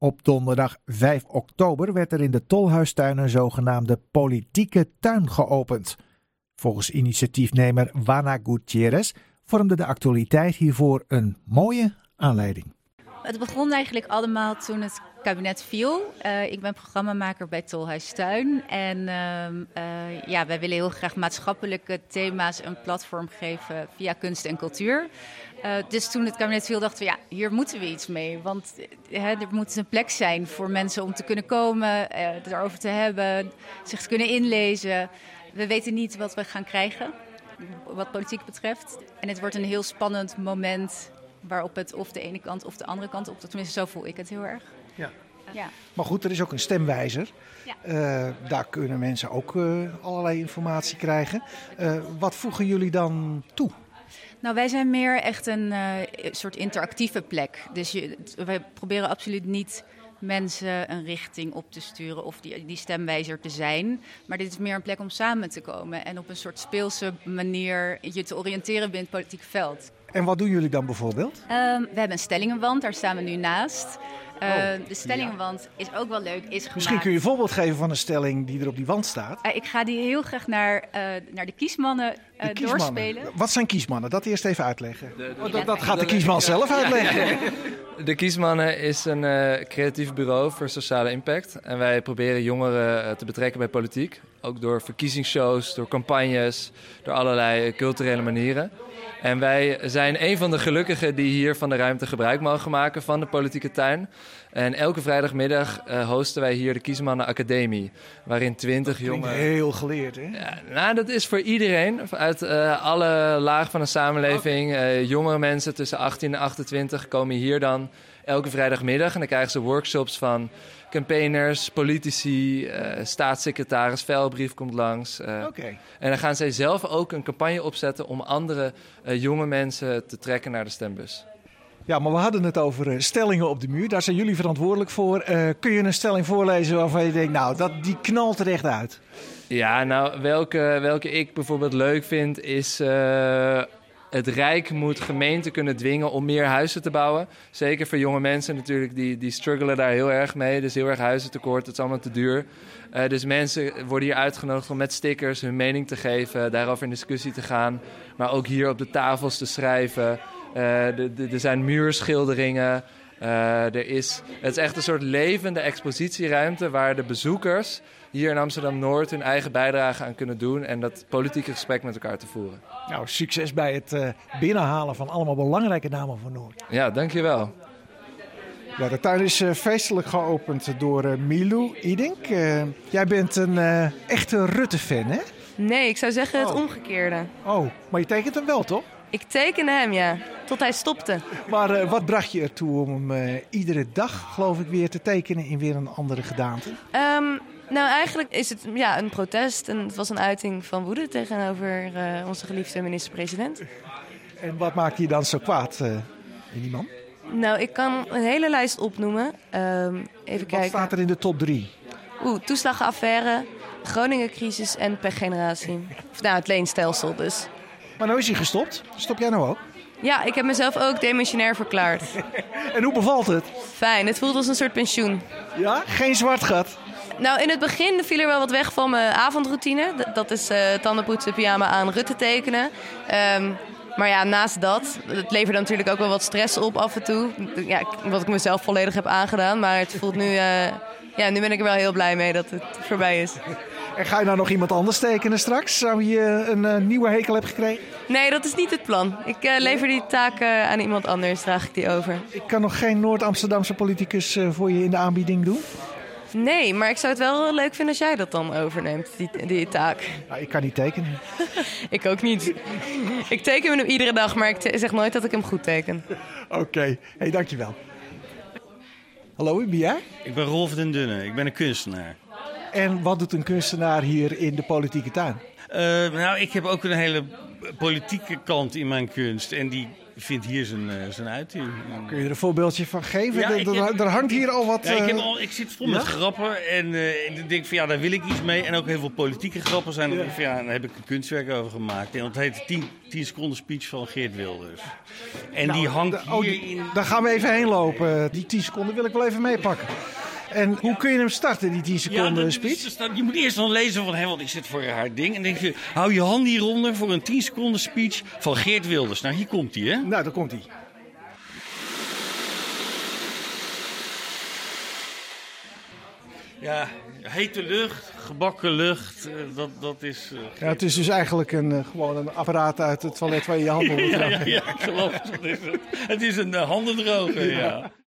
Op donderdag 5 oktober werd er in de Tolhuistuin een zogenaamde politieke tuin geopend. Volgens initiatiefnemer Wana Gutierrez vormde de actualiteit hiervoor een mooie aanleiding. Het begon eigenlijk allemaal toen het kabinet viel. Uh, ik ben programmamaker bij Tolhuistuin. En uh, uh, ja, wij willen heel graag maatschappelijke thema's een platform geven via kunst en cultuur. Uh, dus toen het kabinet viel, dachten we, ja, hier moeten we iets mee. Want hè, er moet een plek zijn voor mensen om te kunnen komen, het erover te hebben, zich te kunnen inlezen. We weten niet wat we gaan krijgen, wat politiek betreft. En het wordt een heel spannend moment waarop het of de ene kant of de andere kant op. Tenminste, zo voel ik het heel erg. Ja. ja. Maar goed, er is ook een stemwijzer. Ja. Uh, daar kunnen mensen ook uh, allerlei informatie krijgen. Uh, wat voegen jullie dan toe? Nou, wij zijn meer echt een soort interactieve plek. Dus je, wij proberen absoluut niet mensen een richting op te sturen of die, die stemwijzer te zijn. Maar dit is meer een plek om samen te komen en op een soort speelse manier je te oriënteren binnen het politieke veld. En wat doen jullie dan bijvoorbeeld? Um, we hebben een stellingenwand, daar staan we nu naast. Uh, de stellingenwand is ook wel leuk. Is Misschien kun je een voorbeeld geven van een stelling die er op die wand staat. Uh, ik ga die heel graag naar, uh, naar de kiesmannen, de kiesmannen doorspelen. Wat zijn kiesmannen? Dat eerst even uitleggen. De, de, oh, dat, dat, gaat de kiesman zelf uitleggen. De Kiesmannen is een creatief bureau voor sociale impact. En wij proberen jongeren te betrekken bij politiek. Ook door verkiezingsshows, door campagnes, door allerlei culturele manieren. En wij zijn een van de gelukkigen die hier van de ruimte gebruik mogen maken van de politieke tuin. En elke vrijdagmiddag uh, hosten wij hier de Kiesmannen Academie. Waarin twintig jongen. Heel geleerd, hè? Ja, nou, dat is voor iedereen. Uit uh, alle lagen van de samenleving. Uh, jongere mensen tussen 18 en 28 komen hier dan elke vrijdagmiddag. En dan krijgen ze workshops van campaigners, politici, uh, staatssecretaris Velbrief komt langs. Uh, En dan gaan zij zelf ook een campagne opzetten om andere uh, jonge mensen te trekken naar de stembus. Ja, maar we hadden het over stellingen op de muur. Daar zijn jullie verantwoordelijk voor. kun je een stelling voorlezen waarvan je denkt, nou, dat, die knalt er echt uit? Ja, nou, welke, welke ik bijvoorbeeld leuk vind is het Rijk moet gemeenten kunnen dwingen om meer huizen te bouwen. Zeker voor jonge mensen natuurlijk, die, die struggelen daar heel erg mee. Dus heel erg huizentekort, het is allemaal te duur. Dus mensen worden hier uitgenodigd om met stickers hun mening te geven, daarover in discussie te gaan. Maar ook hier op de tafels te schrijven. Uh, er zijn muurschilderingen. Uh, er is, het is echt een soort levende expositieruimte waar de bezoekers hier in Amsterdam-Noord hun eigen bijdrage aan kunnen doen en dat politieke gesprek met elkaar te voeren. Nou, succes bij het uh, binnenhalen van allemaal belangrijke namen van Noord. Ja, dankjewel. Ja, de tuin is uh, feestelijk geopend door uh, Milou Idink. jij bent een echte Rutte-fan, hè? Nee, ik zou zeggen het oh. omgekeerde. Oh, maar je tekent hem wel, toch? Ik tekende hem, ja. Tot hij stopte. Maar wat bracht je ertoe om hem iedere dag, geloof ik, weer te tekenen in weer een andere gedaante? Um, nou, eigenlijk is het ja, een protest. En het was een uiting van woede tegenover uh, onze geliefde minister-president. En wat maakt je dan zo kwaad in die man? Nou, ik kan een hele lijst opnoemen. Um, even wat kijken. staat er in de top drie? Oeh, toeslagenaffaire, Groningen-crisis en pechgeneratie. Of nou, het leenstelsel dus. Maar nou is hij gestopt. Stop jij nou ook? Ja, ik heb mezelf ook demissionair verklaard. en hoe bevalt het? Fijn, het voelt als een soort pensioen. Ja, geen zwart gat? Nou, in het begin viel er wel wat weg van mijn avondroutine. Dat is uh, tandenpoetsen, pyjama aan, Rutte tekenen. Um, maar ja, naast dat, het levert natuurlijk ook wel wat stress op af en toe. Ja, wat ik mezelf volledig heb aangedaan. Maar het voelt nu, uh, ja, nu ben ik er wel heel blij mee dat het voorbij is. En ga je nou nog iemand anders tekenen straks? Zou je een uh, nieuwe hekel hebben gekregen? Nee, dat is niet het plan. Ik uh, lever die taak uh, aan iemand anders, draag ik die over. Ik kan nog geen Noord-Amsterdamse politicus voor je in de aanbieding doen? Nee, maar ik zou het wel leuk vinden als jij dat dan overneemt, die, die taak. Nou, ik kan niet tekenen. ik ook niet. ik teken hem iedere dag, maar ik zeg nooit dat ik hem goed teken. Oké, okay. hey, dankjewel. Hallo, wie ben jij? Ik ben Rolf den Dunne, ik ben een kunstenaar. En wat doet een kunstenaar hier in de politieke tuin? Uh, nou, ik heb ook een hele politieke kant in mijn kunst. En die vindt hier zijn, eh, zijn uiting. Kun je er een voorbeeldje van geven? Ja, Er- heb- hangt hier al wat... Ja, ik, heb eh, al, ik zit vol ja? met grappen en, en ik denk van ja, daar wil ik iets mee. En ook heel veel politieke grappen zijn. er. Van, ja, daar heb ik een kunstwerk over gemaakt. En dat heet de 10, 10 seconden speech van Geert Wilders. En die hangt oh, die- in... Daar gaan we even heen lopen. Die 10 seconden wil ik wel even meepakken. En hoe kun je hem starten, die 10 seconden speech? dat staat- je moet eerst dan lezen van, hé, wat is dit voor een hard ding? En dan denk je, hou je hand hieronder voor een 10 seconden speech van Geert Wilders. Nou, hier komt hij, hè? Nou, daar komt hij. Ja, hete lucht, gebakken lucht, eh, dat, dat is... eh, Ja, het is dus eigenlijk een, eh, gewoon een apparaat uit het toilet waar je je handen onder ja, ja, geloof het. Is, het. Het is een handendroger, ja.